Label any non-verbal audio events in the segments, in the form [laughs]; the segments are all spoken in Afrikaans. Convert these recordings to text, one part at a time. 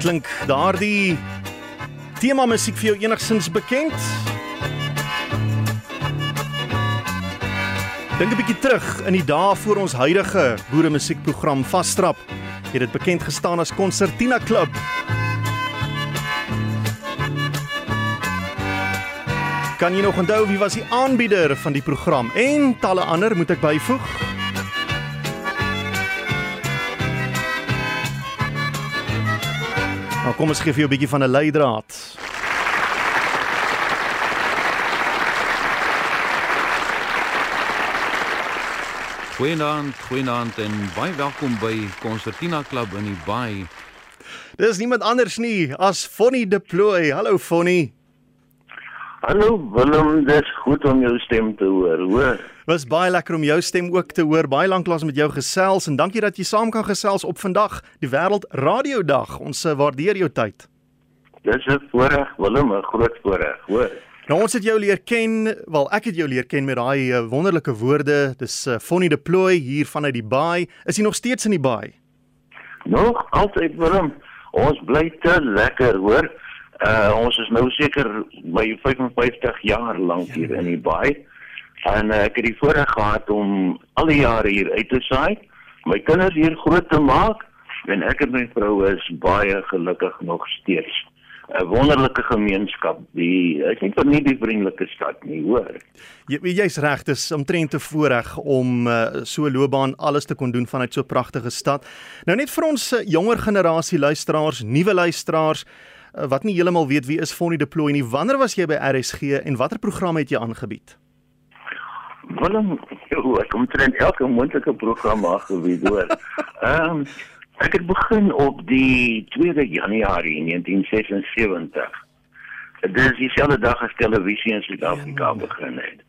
Klink daardie tema musiek vir jou enigsins bekend? Dink 'n bietjie terug in die dae voor ons huidige boere musiekprogram Vasstrap. Het dit bekend gestaan as Concertina Club. Kan jy nog onthou wie was die aanbieder van die program en talle ander moet ek byvoeg? Nou kom ons gee vir jou 'n bietjie van 'n leidraad. Goeienaand, goeienaand en baie welkom by Concertina Club in die Baai. Dis niemand anders nie as Fonnie Deploy. Hallo Fonnie. Hallo Willem, dis goed om jou stem te hoor, hoor. Was baie lekker om jou stem ook te hoor. Baie lanklaas met jou gesels en dankie dat jy saam kan gesels op vandag, die Wêreld Radio Dag. Ons eh, waardeer jou tyd. Dis 'n voorreg, Willem, 'n groot voorreg, hoor. Nou ons het jou leer ken, wel ek het jou leer ken met daai uh, wonderlike woorde. Dis uh, Fonnie Deploy hier vanuit die Baai. Is jy nog steeds in die Baai? Nog altyd, Willem. Ons bly te lekker, hoor. Uh ons is nou seker by 55 jaar lank hier in die Baai. En uh, ek het die voorreg gehad om al die jare hier uit te saai, my kinders hier groot te maak en ek en my vrou is baie gelukkig nog steeds. 'n wonderlike gemeenskap. Die ek dink vir nie die vriendelike stad nie, hoor. Jy jy's reg, dis omtrent te voorreg om uh, so loopbaan alles te kon doen vanuit so 'n pragtige stad. Nou net vir ons uh, jonger generasie luisteraars, nuwe luisteraars wat nie heeltemal weet wie is Fonnie Deploy nie. Wanneer was jy by RSG en watter programme het jy aangebied? Willem, ek kom trend elke moontlike program aangebied, hoor. [laughs] Ehm um, Ek het begin op die 2de Januarie 1976. Dit is dieselfde dag as televisie in Suid-Afrika ja, begin het.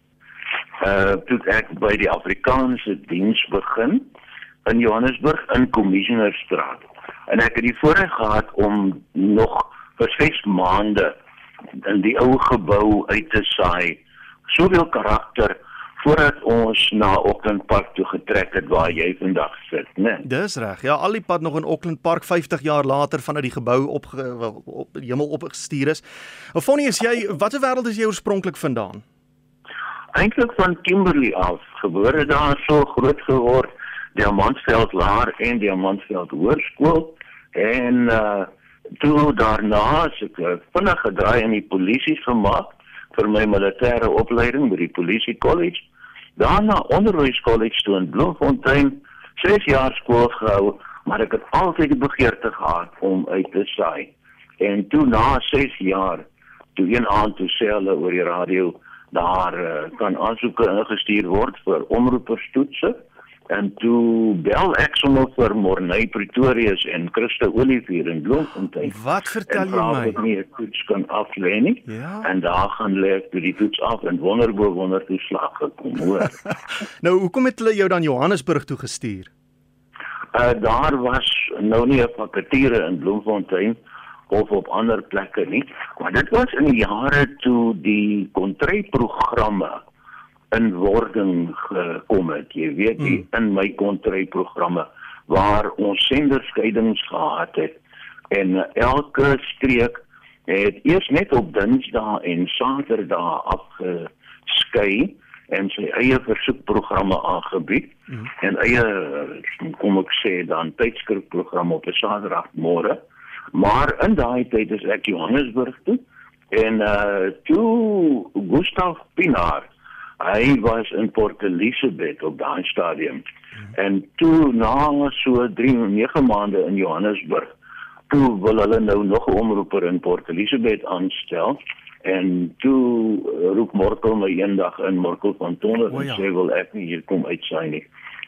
Uh toe ek by die Afrikaanse diens begin in Johannesburg in Commissionerstraat. En ek het die voorreg gehad om nog vir 6 maande in die ou gebou uit te saai. Soveel karakter voordat ons na Auckland Park toe getrek het waar jy vandag sit, né? Nee. Dis reg. Ja, al die pad nog in Auckland Park 50 jaar later vanuit die gebou op op hemel opgestuur is. Ofonie, is jy watter wêreld is jy oorspronklik vandaan? Eintlik van Kimberley af, gebore daar so groot geword, Diamantveld Laer en Diamantveld Hoërskool en uh toe daarna se ek vinnig gedraai in die polisie gemaak vir my militêre opleiding by die polisie college. Daarna onderwys college toe in Bloemfontein, 6 jaar skool gehou, maar ek het altyd die begeerte gehad om uit te saai. En toe na 6 jaar, toe een aand toe sê hulle oor die radio daar uh, kan aansoeke ingestuur word vir omroeperstoetse en toe bel ek sommer vir Morney Pretorius en Christa Olivier in Bloemfontein. Wat vertel jy my? Ek nie 'n toets kan aflê nie. Ja. En daar gaan lê ek die toets af en wonderbo wonder toe slag gekom, hoor. [laughs] nou, hoekom het hulle jou dan Johannesburg toe gestuur? Uh daar was nou nie 'n vakature in Bloemfontein of op ander plekke nie, maar dit was in die jare toe die kontryprogramme in wording gekom het. Jy weet, die hmm. in my kontry programme waar ons senderskeidings gehad het en elke streek het eers net op Dinsdae en Saterdae afgeskei en sy eie versoekprogramme aangebied mm. en eie kom ek sê dan tydskrifprogram op 'n Saterdagmôre. Maar in daai tyd is ek Johannesburg toe en uh toe Gustav Pinaar Hy was in Port Elizabeth op daai stadium. Hmm. En toe na so 3 9 maande in Johannesburg, toe wil hulle nou nog 'n omroeper in Port Elizabeth aanstel en toe roep Morkel my eendag in Morkel van Tonder en ja. sê wil ek nie hier kom uitsaai nie.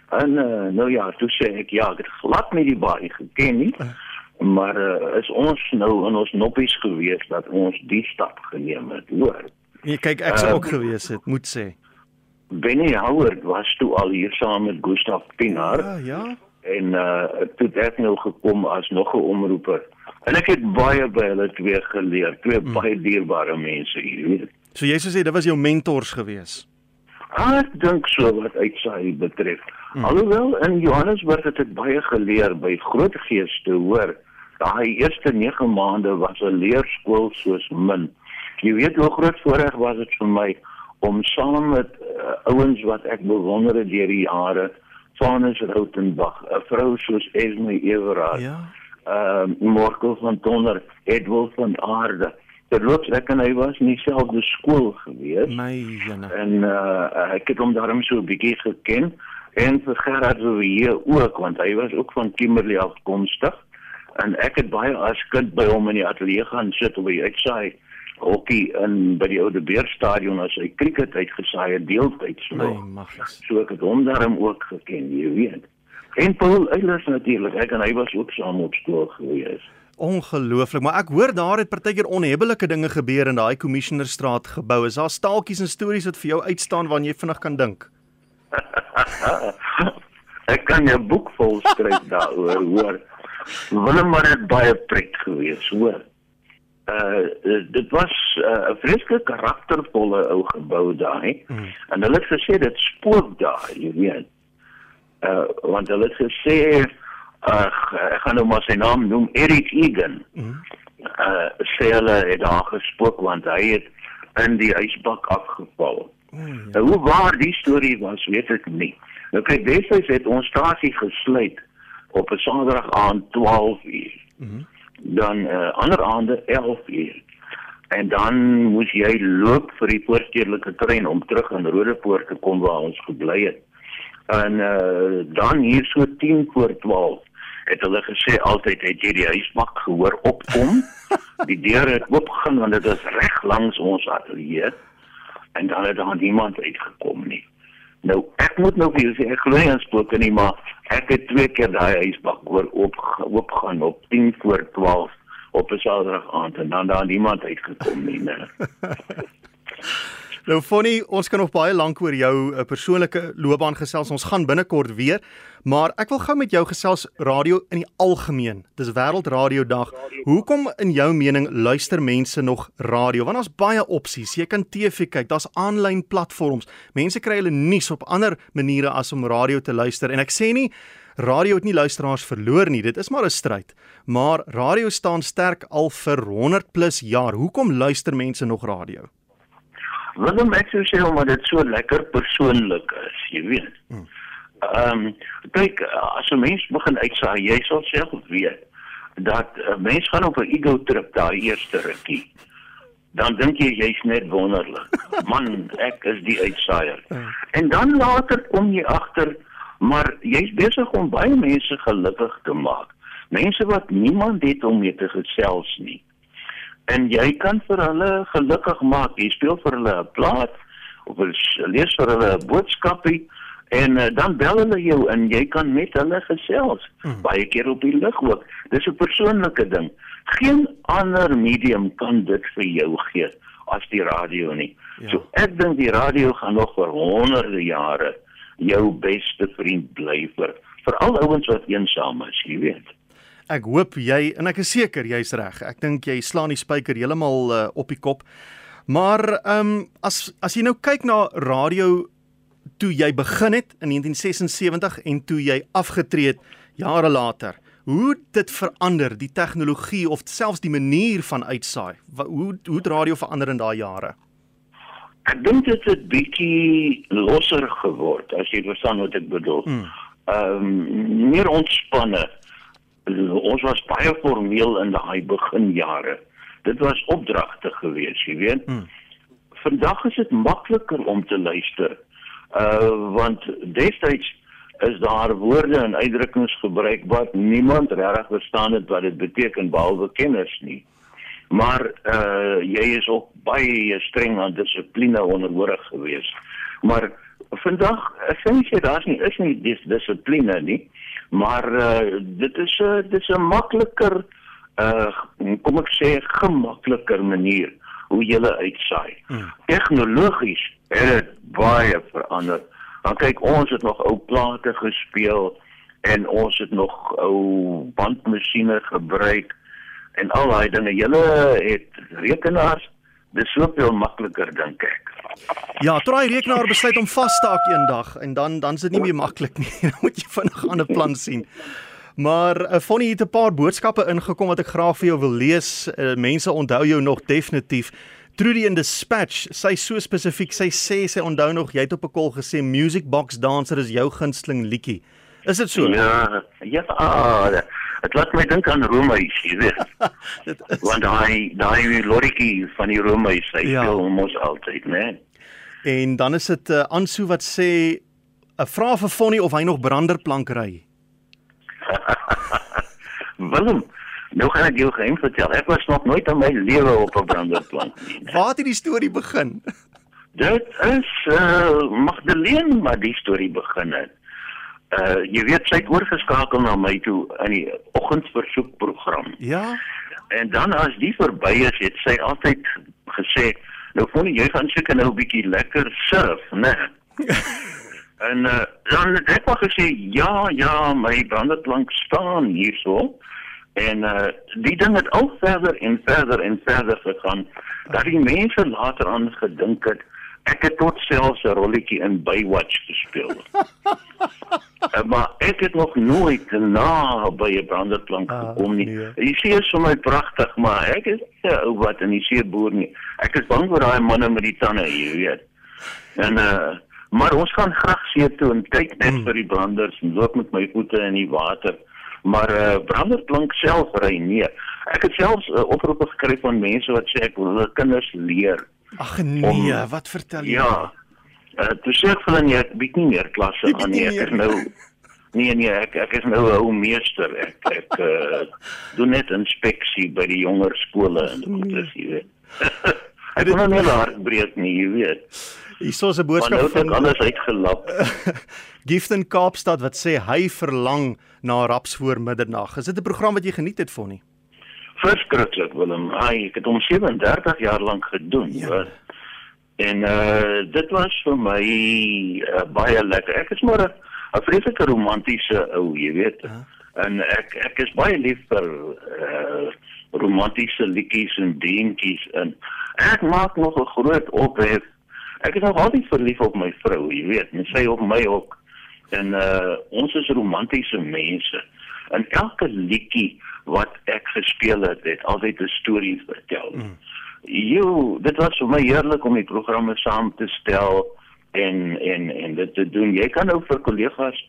En uh, nou ja, toe sê ek ja, ek het glad nie die baie geken nie. Uh. Maar uh, is ons nou in ons noppies gewees dat ons die stap geneem het, hoor. Nee, kyk, ek sou uh, ook gewees het, moet sê. Benny Howard was toe al hier saam met Gustav Pinaar. Ja, ja. En uh toe het nou gekom as nog 'n omroeper. En ek het baie by hulle twee geleer, twee hmm. baie dierbare mense hier, weet. So jy sê dit was jou mentors gewees. Ek dink so wat uitsaai betref. Hmm. Alhoewel in Johannesburg het ek baie geleer by groot geeste hoor. Daai eerste 9 maande was 'n leerskool soos min. Jy weet hoe groot voorreg was dit vir my om saam met uh, ouens wat ek bewonder het deur die jare, Vanus Rautenbach, 'n vrou soos Esme Everard. Ja. Ehm uh, Morkel van Tonner, Edward van Aarde terloops ek en hy was in dieselfde skool gewees. My jene. En uh ek het hom daarom so 'n bietjie geken en vir Gerard so hier ook want hy was ook van Kimberley afkomstig en ek het baie as kind by hom in die ateljee gaan sit op die uitsaai hokkie in by die oude beerstadion as hy cricket uitgesaai het deeltyds nog. So ek het hom daarom ook geken, jy weet. En Paul Eilers natuurlik, ek en hy was ook saam op skool gewees. Ongelooflik, maar ek hoor daar het partykeer onhebbelike dinge gebeur in daai Commissionerstraat gebou. Is daar staaltjies en stories wat vir jou uitstaan waarna jy vinnig kan dink? [laughs] ek kan 'n boek vol skryf daaroor, hoor. Willem maar het baie pret gewees, hoor. Uh dit was uh, 'n uh, vreeslike karaktervolle ou gebou daai. Hmm. En hulle het gesê dit spook daar, jy weet. Uh want hulle het gesê uh, ek gaan nou maar sy naam noem Eric Egan. Mm. Uh sê hulle het daar gespook want hy het in die ysbak afgeval. Mm. Nou hoe waar die storie was, weet ek nie. Nou kyk, destyds het ons stasie gesluit op 'n Saterdag aand 12 uur. Mm. Dan uh, ander aande 11 uur. En dan moes jy loop vir die voorstedelike trein om terug aan Rodepoort te kom waar ons gebly het. En uh, dan hier so 10 voor 12 het hulle gesê altyd het jy die huismak gehoor opkom. [laughs] Die deur het oopgegaan want dit is reg langs ons ateljee en dan het daar niemand uitgekom nie. Nou ek moet nou vir sê ek glo nie aan spooke nie, maar ek het twee keer daai huisbak hoor oop oopgaan op 10 voor 12 op 'n Saterdag aand en dan daar niemand uitgekom nie. [laughs] Nou Fonnie, ons kan nog baie lank oor jou uh, persoonlike loopbaan gesels. Ons gaan binnekort weer, maar ek wil gou met jou gesels radio in die algemeen. Dis Wêreldradio Dag. Hoekom in jou mening luister mense nog radio? Want daar's baie opsies. Jy kan TV kyk, daar's aanlyn platforms. Mense kry hulle nuus op ander maniere as om radio te luister. En ek sê nie radio het nie luisteraars verloor nie. Dit is maar 'n stryd. Maar radio staan sterk al vir 100 plus jaar. Hoekom luister mense nog radio? Willem ek sou sê omdat dit so lekker persoonlik is, jy weet. Hmm. Ehm um, kyk as 'n mens begin uitsaai, jy sal self weet dat 'n mens gaan op 'n ego trip daai eerste rukkie. Dan dink jy jy's net wonderlik. [laughs] Man, ek is die uitsaaier. Hmm. En dan later kom jy agter maar jy's besig om baie mense gelukkig te maak. Mense wat niemand het om mee te gesels nie en jy kan vir hulle gelukkig maak. Jy speel vir hulle 'n plaat of lees vir hulle 'n boodskapie en uh, dan bel hulle jou en jy kan met hulle gesels. Hmm. Baie keer op die lug ook. Dis 'n persoonlike ding. Geen ander medium kan dit vir jou gee as die radio nie. Ja. So ek dink die radio gaan nog vir honderde jare jou beste vriend bly vir vir al ouens wat eensaam is, jy weet. Ek hoop jy en ek is seker jy's reg. Ek dink jy slaan die spyker heeltemal uh, op die kop. Maar ehm um, as as jy nou kyk na radio toe jy begin het in 1976 en toe jy afgetree het jare later, hoe dit verander, die tegnologie of selfs die manier van uitsaai. Hoe hoe het radio verander in daai jare? Ek dink dit het bietjie losser geword as jy verstaan wat ek bedoel. Hmm. Ehm um, meer ontspanne ons was baie formeel in daai beginjare. Dit was opdragte geweest, jy weet. Hmm. Vandag is dit makliker om te luister. Uh want destyds is daar woorde en uitdrukkings gebruik wat niemand regtig verstaan het wat dit beteken behalwe kenners nie. Maar uh jy is ook baie streng aan dissipline onderhoorig geweest. Maar vandag sê jy daar's nie is nie dis dissipline nie. Maar uh, dit is 'n uh, dit is 'n makliker uh kom ek sê gemakliker manier hoe jy uitsaai. Hmm. Tegnologies het dit baie verander. Dan kyk ons het nog ou plate gespeel en ons het nog ou bandmasjiene gebruik en al daai dinge. Julle het rekenaars dis soveel makliker dink ek. Ja, try rekenaar besluit om vas te staak eendag en dan dan is dit nie meer maklik nie. [laughs] Dan moet jy vinnig 'n ander plan sien. Maar uh, Fonnie het 'n paar boodskappe ingekom wat ek graag vir jou wil lees. Uh, mense onthou jou nog definitief. Trudy in Dispatch, sy so spesifiek, sy sê sy onthou nog jy het op 'n kol gesê Music Box Dancer is jou gunsteling liedjie. Is dit so? Ja, ja, ah, dit laat my dink aan Romeis, jy weet. [laughs] Want daai daai lorrietjie van die Romeis, hy ja. speel mos altyd, né? En dan is dit 'n uh, aansoek wat sê 'n vraag vir Fonnie of hy nog branderplank ry. [laughs] Willem, nou gaan ek jou geheim vertel. Ek was nog nooit in my lewe op 'n branderplank nie. [laughs] Waar het die storie begin? Dit is uh Magdalene wat die storie begin het. Uh jy weet sy het oorgeskakel na my toe in die oggendversoekprogram. Ja. En dan as die verby is, het sy altyd gesê, "Nou voel jy gaan seker nou 'n bietjie lekker surf, né?" [laughs] En uh, dan het ek maar gesê ja, ja, my branderplank staan hierso. En uh die ding het al verder en verder en verder gegaan dat die mense later aan gedink het ek het tot selfs 'n rolletjie in Baywatch gespeel. uh, [laughs] maar ek het nog nooit na by 'n branderplank ah, gekom nie. Nee. Jy sien sommer pragtig, maar ek is ou wat in die see boer nie. Ek is bang vir daai manne met die tande, jy weet. En uh Maar ons gaan graag see toe en kyk net hmm. vir die branders en loop met my voete in die water. Maar uh branderplank self ry nee. Ek het selfs 'n uh, oproep gekry van mense wat sê ek wil hulle kinders leer. Ag nee, om, wat vertel jy? Ja. Uh toe sê ek vir hulle nee, ek bied nie meer klasse aan nie. Ek is nou Nee nee, ek ek is nou 'n ou meester. Ek ek uh doen net inspeksie by die jonger skole en dit is jy weet. [laughs] ek wil nou nie laat breek nie, jy weet. Hierso is 'n boodskap nou van alles uitgelap. [laughs] Giften Kaapstad wat sê hy verlang na raps voor middernag. Is dit 'n program wat jy geniet het vir nie? Verskriklik Willem. Ai, ek het hom 37 jaar lank gedoen, ja. hoor. En uh dit was vir my uh, baie lekker. Ek is maar 'n vreeslike romantiese ou, jy weet. Ja. En ek ek is baie lief vir uh romantiese liedjies en deentjies en ek maak nog 'n groot ophef Ek is nog altyd verlief op my vrou, jy weet, en sy op my ook. En uh ons is romantiese mense. En elke liedjie wat ek gespeel het, het altyd 'n storie vertel. Mm. Jo, dit was vir my heerlik om die programme saam te stel en en en dit te doen. Jy kan nou vir kollegas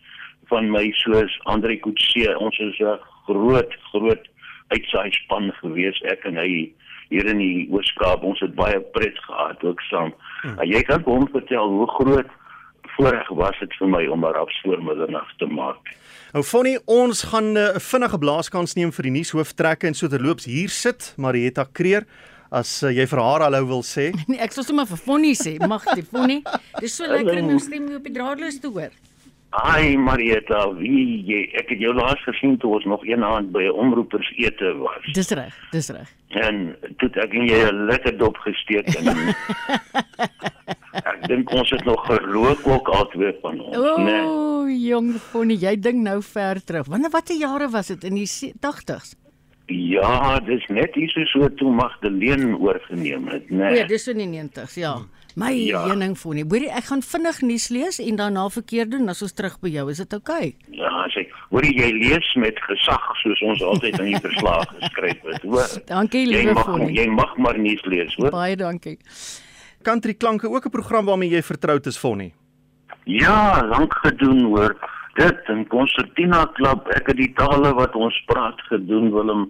van my soos Andre Kutse, ons is 'n groot groot uitsaai span gewees ek en hy hier in die Oos-Kaap. Ons het baie pret gehad ook saam. Hmm. Uh, jy kan hom vertel hoe groot voorreg was dit vir my om maar op voormiddernag te maak. Nou Fonnie, ons gaan eh, 'n uh, vinnige blaaskans neem vir die nuushooftrekke en so terloops hier sit Marietta Kreer as uh, jy vir haar hallo wil sê. [laughs] Nee, ek sou sommer vir Fonnie sê, mag die Fonnie. Dis so lekker om jou stem op die draadloos te hoor. Ai Marieta, wie jy, ek het jou laas gesien toe ons nog een aand by 'n omroepers ete was. Dis reg, dis reg. En toe ek en jy 'n lekker dop gesteek en [laughs] Ek dink ons het nog gerook ook albei van ons, o, né? O, nee. jong Fonnie, jy dink nou ver terug. Wanneer watter jare was dit in die 80s? Ja, dis net iets so toe Magdalene oorgeneem het, né? Nee. Ja, dis in die 90s, ja. My ja. heuning Fonnie. Hoorie, ek gaan vinnig nuus lees en daarna verkeer doen as ons terug by jou. Is dit oukei? Okay? Ja, sê. Hoorie, jy lees met gesag soos ons altyd in die verslag geskryf het, hoor. Dankie, liewe Fonnie. Jy mag maar nuus lees, hoor. Baie dankie. Country klanke ook 'n program waarmee jy vertroud is, Fonnie. Ja, lank gedoen, hoor dit en Concertina Club, ek het die tale wat ons praat gedoen Willem.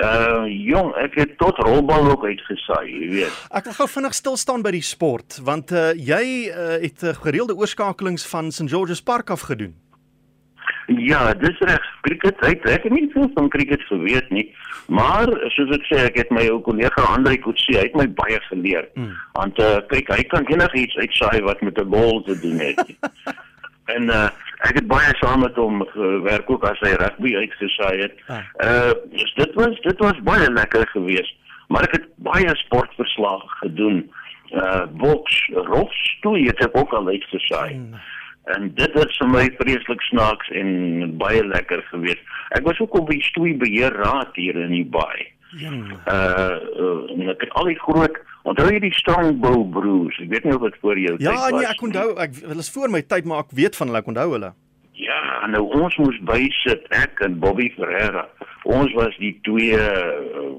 Uh jong, ek het tot rolbal ook uitgesaai, jy weet. Ek wil gou vinnig stil staan by die sport want uh jy uh, het uh, gereelde oorskakelings van St George's Park af gedoen. Ja, dis reg. Cricket, ek ek het nie veel van cricket geweet nie, maar soos ek sê, ek het my ou kollega Andre Kutse, hy het my baie geleer. Mm. Want uh kyk, hy kan enigiets uitsaai wat met 'n bal te doen het. [laughs] en uh ek het baie saam met hom gewerk ook as hy rugby uitgesaai het. Ah. Uh dus dit was dit was baie lekker geweest. Maar ek het baie sportverslae gedoen. Uh boks, rolstoel het ek ook al uitgesaai. Hmm. En dit het vir my vreeslik snaaks en baie lekker geweest. Ek was ook op die stoei beheer raad hier in die baai. Ja. Uh, uh ek het al die groot Onthou jy die Strongbow Broers? Ek weet nie of dit voor jou Ja, tyd was. nee, ek onthou ek hulle is voor my tyd, maar ek weet van hulle, ek onthou hulle. Ja, nou ons moes bysit ek en Bobby Ferreira. Ons was die twee uh,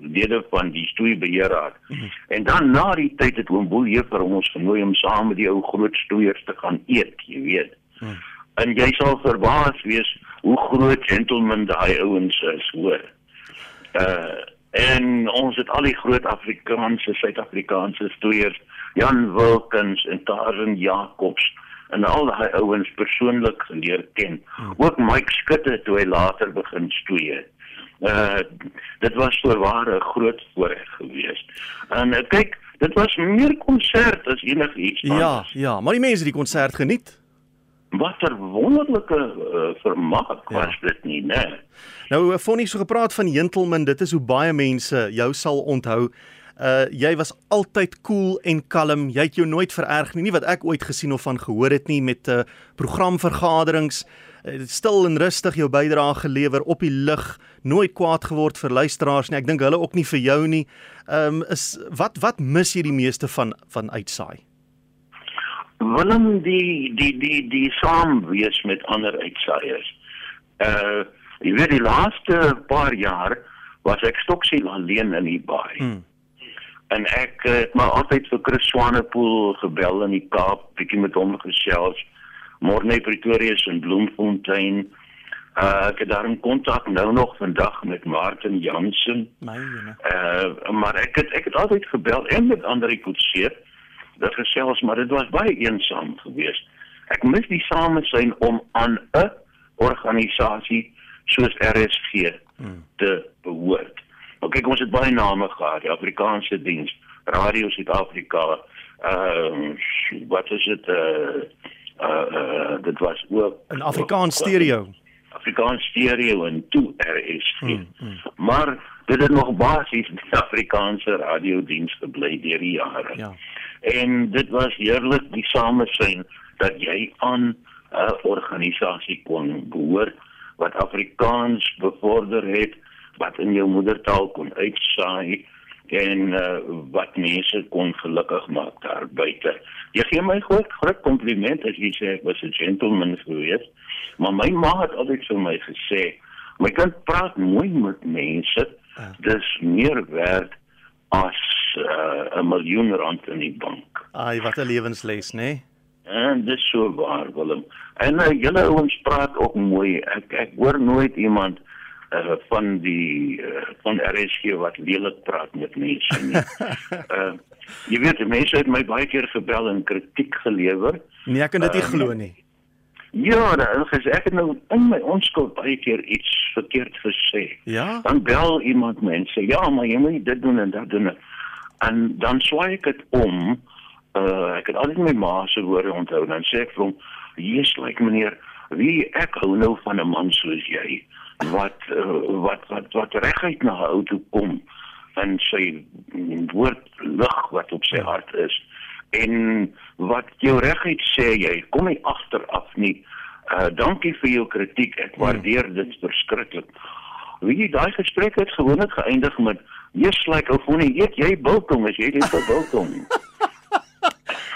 lede van die stoeibeheerraad. Mm -hmm. En dan na die tyd het oom Boelie vir ons genooi om saam met die ou groot stoeiers te gaan eet, jy weet. Mm. En jy sal verbaas wees hoe groot gentlemen daai ouens is, hoor. Uh en ons het al die groot Afrikaanse, Suid-Afrikaanse stoeiers, Jan Wilkins en Tarzan Jacobs en al daai ouens persoonlik geleer ken. Hmm. Ook Mike Skutte toe hy later begin stoei het. Uh dit was voorware 'n groot voorreg geweest. En uh, kyk, dit was meer konsert as enigiets Ja, anders. ja, maar die mense het die konsert geniet. Wat 'n wonderlike uh, vermaak was Ja. dit nie, né? Nou eh, Fonnie so gepraat van gentleman, dit is hoe baie mense jou sal onthou. Uh jy was altyd cool en kalm. Jy het jou nooit vererg nie, nie wat ek ooit gesien of van gehoor het nie met uh programvergaderings. Uh, stil en rustig jou bydrae gelewer op die lig, nooit kwaad geword vir luisteraars nie. Ek dink hulle ook nie vir jou nie. Ehm um, is wat wat mis jy die meeste van van uitsaai? Willem die die die die saam wees met ander uitsaaiers. Uh jy weet die laaste paar jaar was ek stoksiel alleen in die baai. Hmm. En ek het maar altyd vir Chris Swanepoel gebel in die Kaap, bietjie met hom gesels. Morne Pretoria en Bloemfontein. Uh ek het daar in kontak nou nog vandag met Martin Jansen. My jene. Uh maar ek het ek het altyd gebel en met ander koetseer dat gesels maar dit was baie eensaam geweest. Ek mis die samesyn om aan 'n organisasie soos RSG hmm. te behoort. Nou kyk ons het baie name gehad, die Afrikaanse diens, Radio Suid-Afrika, ehm uh, wat is dit uh uh, uh dit was ook In Afrikaans stereo. Afrikaans stereo en toe RSG. Mm, mm. Maar dit het nog basies die Afrikaanse radiodiens gebly deur die jare. Ja. En dit was heerlik die samesyn dat jy aan 'n organisasie kon behoort wat Afrikaans bevorder het, wat in jou moedertaal kon uitsaai en uh, wat mense kon gelukkig maak daar buite. Jy gee my groot groot kompliment as jy sê ek was 'n gentleman geweest, maar my ma het altyd vir my gesê, my kind praat mooi met mense, dis meer werd as 'n uh, miljoen rand in die bank. Ai, wat 'n lewensles, né? Nee? En dis so waar Willem. En uh, julle ouens praat ook mooi. Ek ek hoor nooit iemand uh, van die uh, van RSG wat lelik praat met mense nie. uh, [laughs] jy weet mense het my baie keer gebel en kritiek gelewer. Nee, ek kan dit nie Uh, glo nie. Ja, dan gesê ek het nou in my onskuld baie keer iets verkeerd gesê. Ja? Dan bel iemand mense, ja, maar jy moet dit doen en dat doen. En dan swaai ek dit om. Uh ek het altyd my ma se woorde onthou. Dan sê ek vir hom, "Jesus, like meneer, wie ek hou nou van 'n man soos jy wat uh, wat wat wat reguit na ou toe kom en sy woord lig wat op sy hart is en wat jou reguit sê jy kom nie agteraf nie. Uh dankie vir jou kritiek. Ek waardeer dit verskriklik. Weet jy, daai gesprek het gewoonlik geëindig met Jesus like ou fonie, eet jy biltong as jy dit vir [laughs] biltong.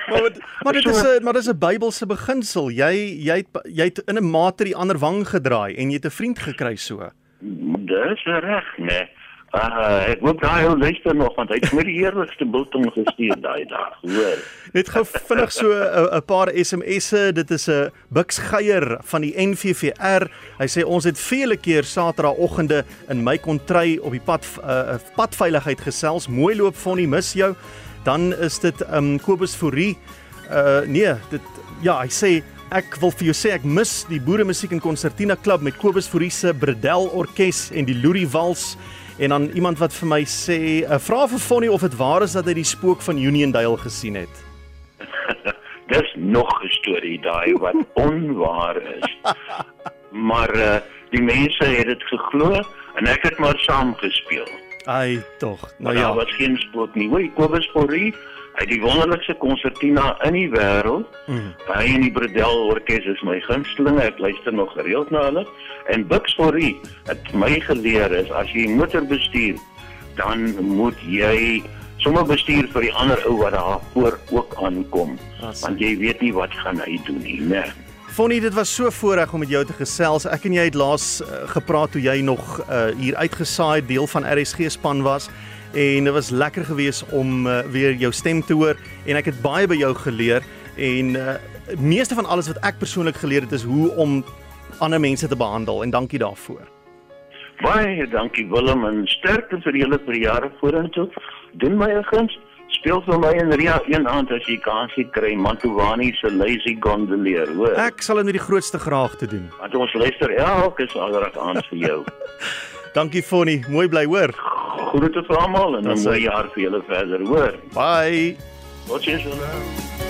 Maar wat, [laughs] maar dit is 'n maar dis 'n Bybelse beginsel. Jy jy het jy het in 'n mate die ander wang gedraai en jy het 'n vriend gekry so. Dis reg, nee. Uh, ek hoop daai ou luister nog want hy het my die eerlikste biltong gestuur daai dag, hoor. [laughs] Net gou vinnig so 'n 'n paar SMS'e. Dit is 'n Bux Geier van die NVVR. Hy sê ons het vele keer Saterdagoggende in my kontry op die pad uh, padveiligheid gesels. Mooi loop Fonnie, mis jou. Dan is dit um Kobus Fourie. Uh nee, dit ja, hy sê ek wil vir jou sê ek mis die boere musiek en konsertina klub met Kobus Fourie se Bredel orkes en die Loerie Wals. En dan iemand wat vir my sê, uh, vra vir Fonnie of dit waar is dat hy die spook van Uniondale gesien het. [laughs] Dis nog 'n storie daai wat [laughs] onwaar is. Maar uh, die mense het dit geglo en ek het maar saam gespeel. Ai tog. Nou ja. daar was geen spook nie. Hoor, Kobus Forrie, hy het die wonderlikste konsertina in die wêreld. Mm. Hy en die Bredel orkes is my gunstelinge. Ek luister nog gereeld na hulle. En Bux Forrie het my geleer is as jy motor bestuur, dan moet jy sommer bestuur vir die ander ou wat daar voor ook aankom. Want jy weet nie wat gaan hy doen nie, né? Fonnie, dit was so voorreg om met jou te gesels. Ek en jy het laas uh, gepraat toe jy nog uh, hier uitgesaai deel van RSG span was en dit was lekker geweest om uh, weer jou stem te hoor en ek het baie by jou geleer en uh, meeste van alles wat ek persoonlik geleer het is hoe om ander mense te behandel en dankie daarvoor. Baie dankie Willem en sterkte vir julle vir jare vorentoe. Doen my 'n guns. Speel vir my in Ria een aand as jy kansie kry, Mantovani se Lazy Gondolier, hoor. Ek sal dit met die grootste graagte doen. Want ons luister elke Saterdag aan vir jou. [laughs] Dankie Fonnie, mooi bly hoor. Groete vir almal en 'n mooi jaar vir julle verder, hoor. Bye. Totsiens julle.